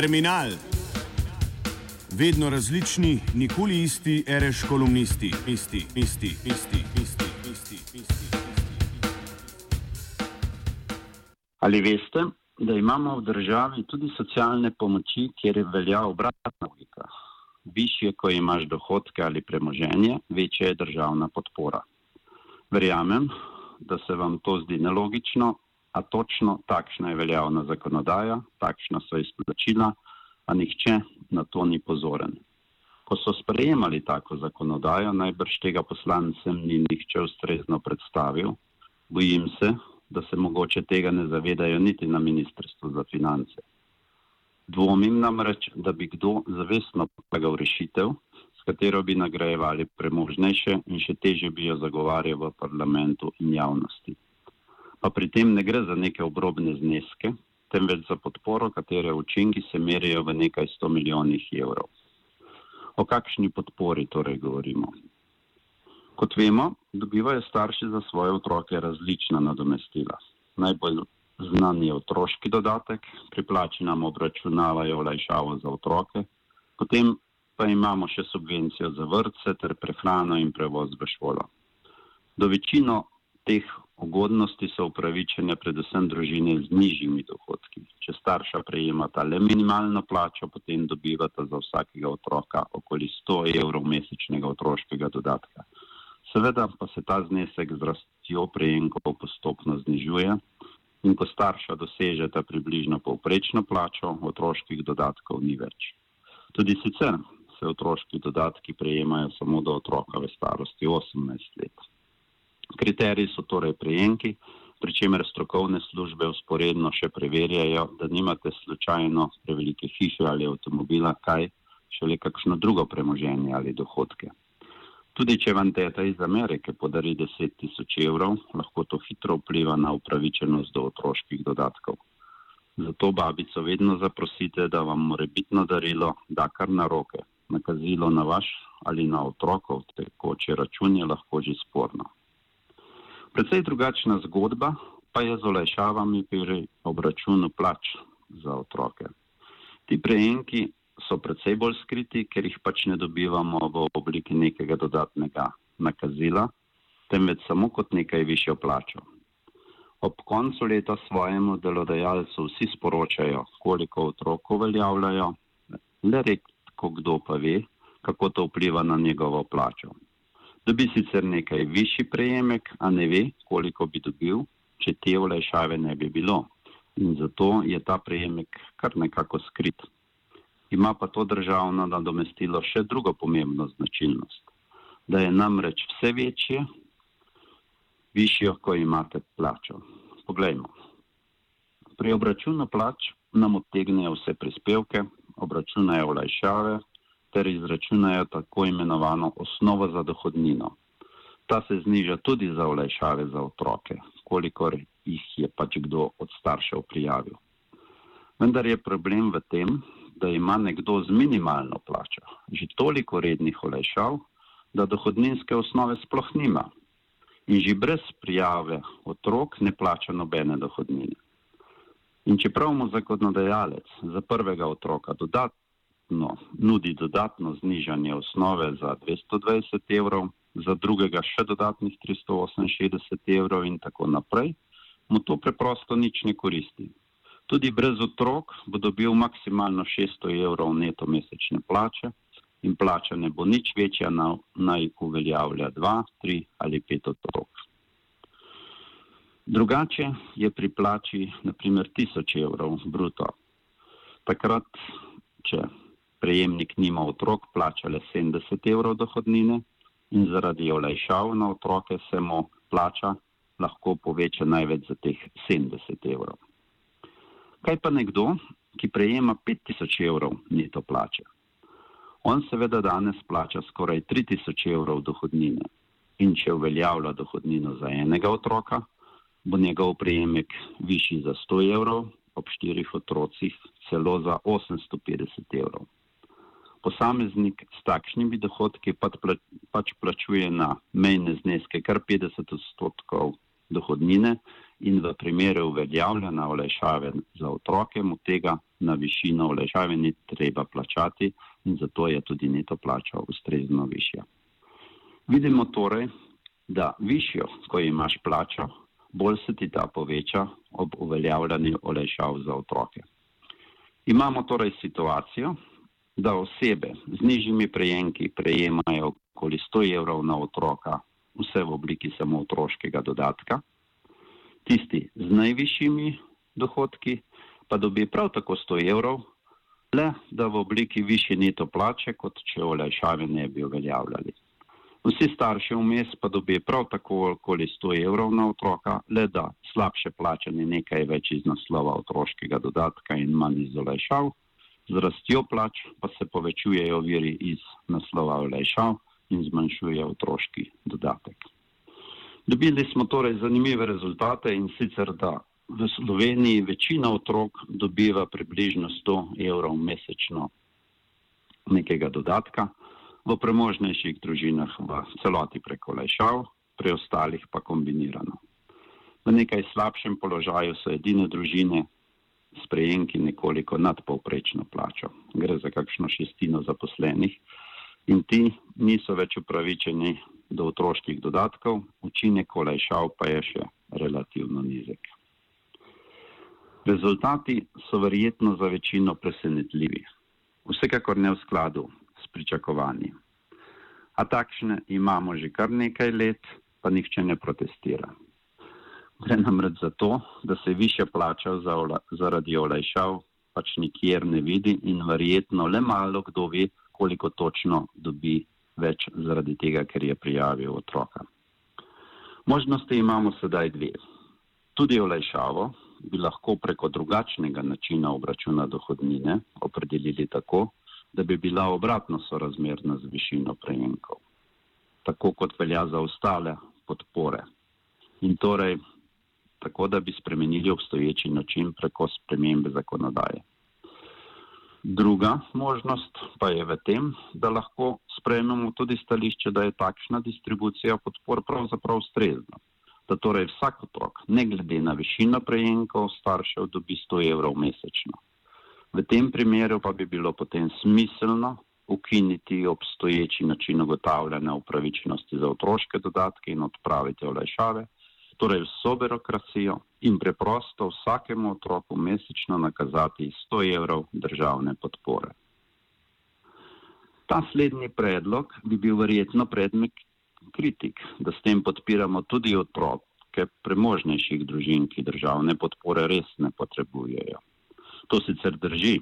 Terminal. Vedno različni, nikoli isti, reš kolumnisti, isti, isti, isti, isti, isti, isti. Ali veste, da imamo v državi tudi socialne pomoči, kjer velja obratna logika? Višje, ko imaš dohodke ali premoženje, večja je državna podpora. Verjamem, da se vam to zdi nelogično, a točno takšna je veljavna zakonodaja, takšna so izplačila, a nihče na to ni pozoren. Ko so sprejemali tako zakonodajo, najbrž tega poslancem ni nihče ustrezno predstavil, bojim se, da se mogoče tega ne zavedajo niti na Ministrstvu za finance. Dvomim namreč, da bi kdo zavestno predlagal rešitev, s katero bi nagrajevali premožnejše in še teže bi jo zagovarjal v parlamentu in javnosti pa pri tem ne gre za neke obrobne zneske, temveč za podporo, katere učinki se merijo v nekaj sto milijonih evrov. O kakšni podpori torej govorimo? Kot vemo, dobivajo starši za svoje otroke različna nadomestila. Najbolj znan je otroški dodatek, pri plači nam obračunavajo olajšavo za otroke, potem pa imamo še subvencijo za vrtce ter prehrano in prevoz v šolo. Do večino teh ugodnosti so upravičene predvsem družine z nižjimi dohodki. Če starša prejemata le minimalno plačo, potem dobivata za vsakega otroka okoli 100 evrov mesečnega otroškega dodatka. Seveda pa se ta znesek z rastjo prejemkov postopno znižuje in ko starša dosežeta približno povprečno plačo, otroških dodatkov ni več. Tudi sicer se otroški dodatki prejemajo samo do otroka v starosti 18 let. Kriteriji so torej prejemki, pri čemer strokovne službe usporedno še preverjajo, da nimate slučajno prevelike hiše ali avtomobila, kaj šele kakšno drugo premoženje ali dohodke. Tudi če vam teta iz Amerike podari 10 tisoč evrov, lahko to hitro vpliva na upravičenost do otroških dodatkov. Zato babico vedno zaprosite, da vam morebitno darilo da kar na roke. Nakazilo na vaš ali na otrokov tekoče račun je lahko že sporno. Predvsej drugačna zgodba pa je z olajšavami pri obračunu plač za otroke. Ti prejemki so predvsej bolj skriti, ker jih pač ne dobivamo v obliki nekega dodatnega nakazila, temveč samo kot nekaj višjo plačo. Ob koncu leta svojemu delodajalcu vsi sporočajo, koliko otrok uveljavljajo, le redko kdo pa ve, kako to vpliva na njegovo plačo. Dobi sicer nekaj višji prejemek, a ne ve, koliko bi dobil, če te olajšave ne bi bilo. In zato je ta prejemek kar nekako skrit. Ima pa to državno nadomestilo še drugo pomembno značilnost. Da je namreč vse večje, višjo, ko imate plačo. Poglejmo. Pri obračunu plač nam odtegnejo vse prispevke, obračunajo olajšave, ter izračunajo tako imenovano osnovo za dohodnino. Ta se zniža tudi za olajšave za otroke, kolikor jih je pač kdo od staršev prijavil. Vendar je problem v tem, da ima nekdo z minimalno plačo že toliko rednih olajšav, da dohodninske osnove sploh nima in že brez prijave otrok ne plača nobene dohodnine. In čeprav mu zakonodajalec za prvega otroka dodatno dodatno, nudi dodatno znižanje osnove za 220 evrov, za drugega še dodatnih 368 evrov in tako naprej, mu to preprosto nič ne koristi. Tudi brez otrok bo dobil maksimalno 600 evrov neto mesečne plače in plača ne bo nič večja, na, naj uveljavlja 2, 3 ali 5 otrok. Drugače je pri plači naprimer 1000 evrov bruto. Takrat, če prejemnik nima otrok, plača le 70 evrov dohodnine in zaradi olajšav na otroke se mu plača lahko poveča največ za teh 70 evrov. Kaj pa nekdo, ki prejema 5000 evrov neto plače? On seveda danes plača skoraj 3000 evrov dohodnine in če uveljavlja dohodnino za enega otroka, bo njegov prejemek višji za 100 evrov, ob štirih otrocih celo za 850 evrov posameznik s takšnimi dohodki pač plačuje na mejne zneske kar 50 odstotkov dohodnine in v primeru uveljavljanja olajšave za otroke mu tega na višino olajšave ni treba plačati in zato je tudi neto plača ustrezno višja. Vidimo torej, da višjo, ko imaš plačo, bolj se ti ta poveča ob uveljavljanju olajšav za otroke. Imamo torej situacijo, da osebe z nižjimi prejemki prejemajo okoli 100 evrov na otroka, vse v obliki samo otroškega dodatka. Tisti z najvišjimi dohodki pa dobi prav tako 100 evrov, le da v obliki više neto plače, kot če olajšave ne bi uveljavljali. Vsi starši vmes pa dobi prav tako okoli 100 evrov na otroka, le da slabše plačani nekaj več iz naslova otroškega dodatka in manj iz olajšav, z rastjo plač pa se povečujejo viri iz naslova olajšav in zmanjšuje otroški dodatek. Dobili smo torej zanimive rezultate in sicer, da v Sloveniji večina otrok dobiva približno 100 evrov mesečno nekega dodatka, v premožnejših družinah v celoti preko lajšav, pri ostalih pa kombinirano. V nekaj slabšem položaju so edine družine s prejemki nekoliko nadpovprečno plačo. Gre za kakšno šestino zaposlenih in ti niso več upravičeni do otroških dodatkov, učinek olajšav pa je še relativno nizek. Rezultati so verjetno za večino presenetljivi, vsekakor ne v skladu s pričakovanji. A takšne imamo že kar nekaj let, pa nihče ne protestira. Gre namreč za to, da se više plača za ola, zaradi olajšav pač nikjer ne vidi in verjetno le malo kdo ve, koliko točno dobi več zaradi tega, ker je prijavil otroka. Možnosti imamo sedaj dve. Tudi olajšavo bi lahko preko drugačnega načina obračuna dohodnine opredelili tako, da bi bila obratno sorazmerna z višino prejemkov, tako kot velja za ostale podpore. In torej tako, da bi spremenili obstoječi način preko spremembe zakonodaje. Druga možnost pa je v tem, da lahko sprejmemo tudi stališče, da je takšna distribucija podpor pravzaprav ustrezna. Da torej vsak otrok, ne glede na višino prejemkov staršev, dobi 100 evrov mesečno. V tem primeru pa bi bilo potem smiselno ukiniti obstoječi način ugotavljanja upravičenosti za otroške dodatke in odpraviti olajšave torej vso birokracijo in preprosto vsakemu otroku mesečno nakazati 100 evrov državne podpore. Ta slednji predlog bi bil verjetno predmet kritik, da s tem podpiramo tudi otroke premožnejših družin, ki državne podpore res ne potrebujejo. To sicer drži,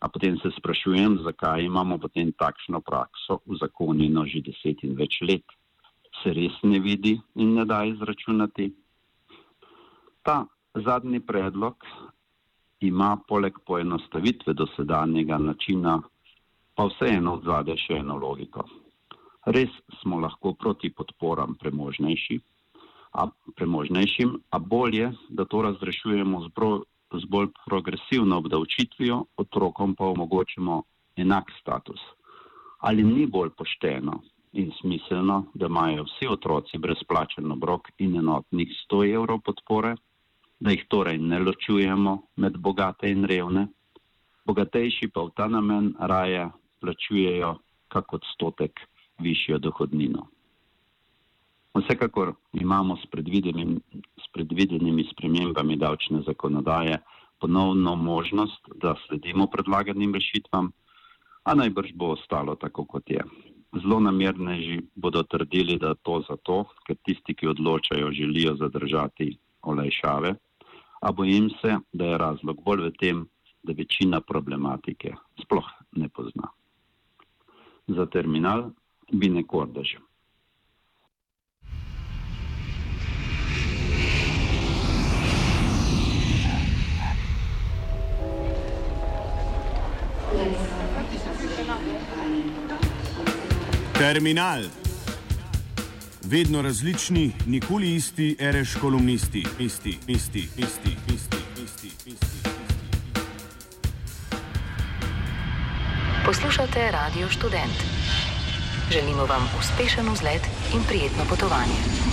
a potem se sprašujem, zakaj imamo potem takšno prakso v zakonino že deset in več let se res ne vidi in ne da izračunati. Ta zadnji predlog ima poleg poenostavitve dosedanjega načina pa vseeno odzade še eno logiko. Res smo lahko proti podporam premožnejši, a premožnejšim, a bolje, da to razrešujemo z, bro, z bolj progresivno obdavčitvijo, otrokom pa omogočimo enak status. Ali ni bolj pošteno, in smiselno, da imajo vsi otroci brezplačen obrok in enotnih 100 evrov podpore, da jih torej ne ločujemo med bogate in revne, bogatejši pa v ta namen raje plačujejo kak odstotek višjo dohodnino. Vsekakor imamo s, s predvidenimi spremembami davčne zakonodaje ponovno možnost, da sledimo predlaganim rešitvam, a najbrž bo ostalo tako, kot je zelo namerneži bodo trdili, da to zato, ker tisti, ki odločajo, želijo zadržati olajšave, a bojim se, da je razlog bolj v tem, da večina problematike sploh ne pozna. Za terminal bi nekordaž. Terminal. Vedno različni, nikoli isti, reš kolumnisti, isti, isti, isti, isti, isti, isti. Poslušate Radio Student. Želimo vam uspešen vzlet in prijetno potovanje.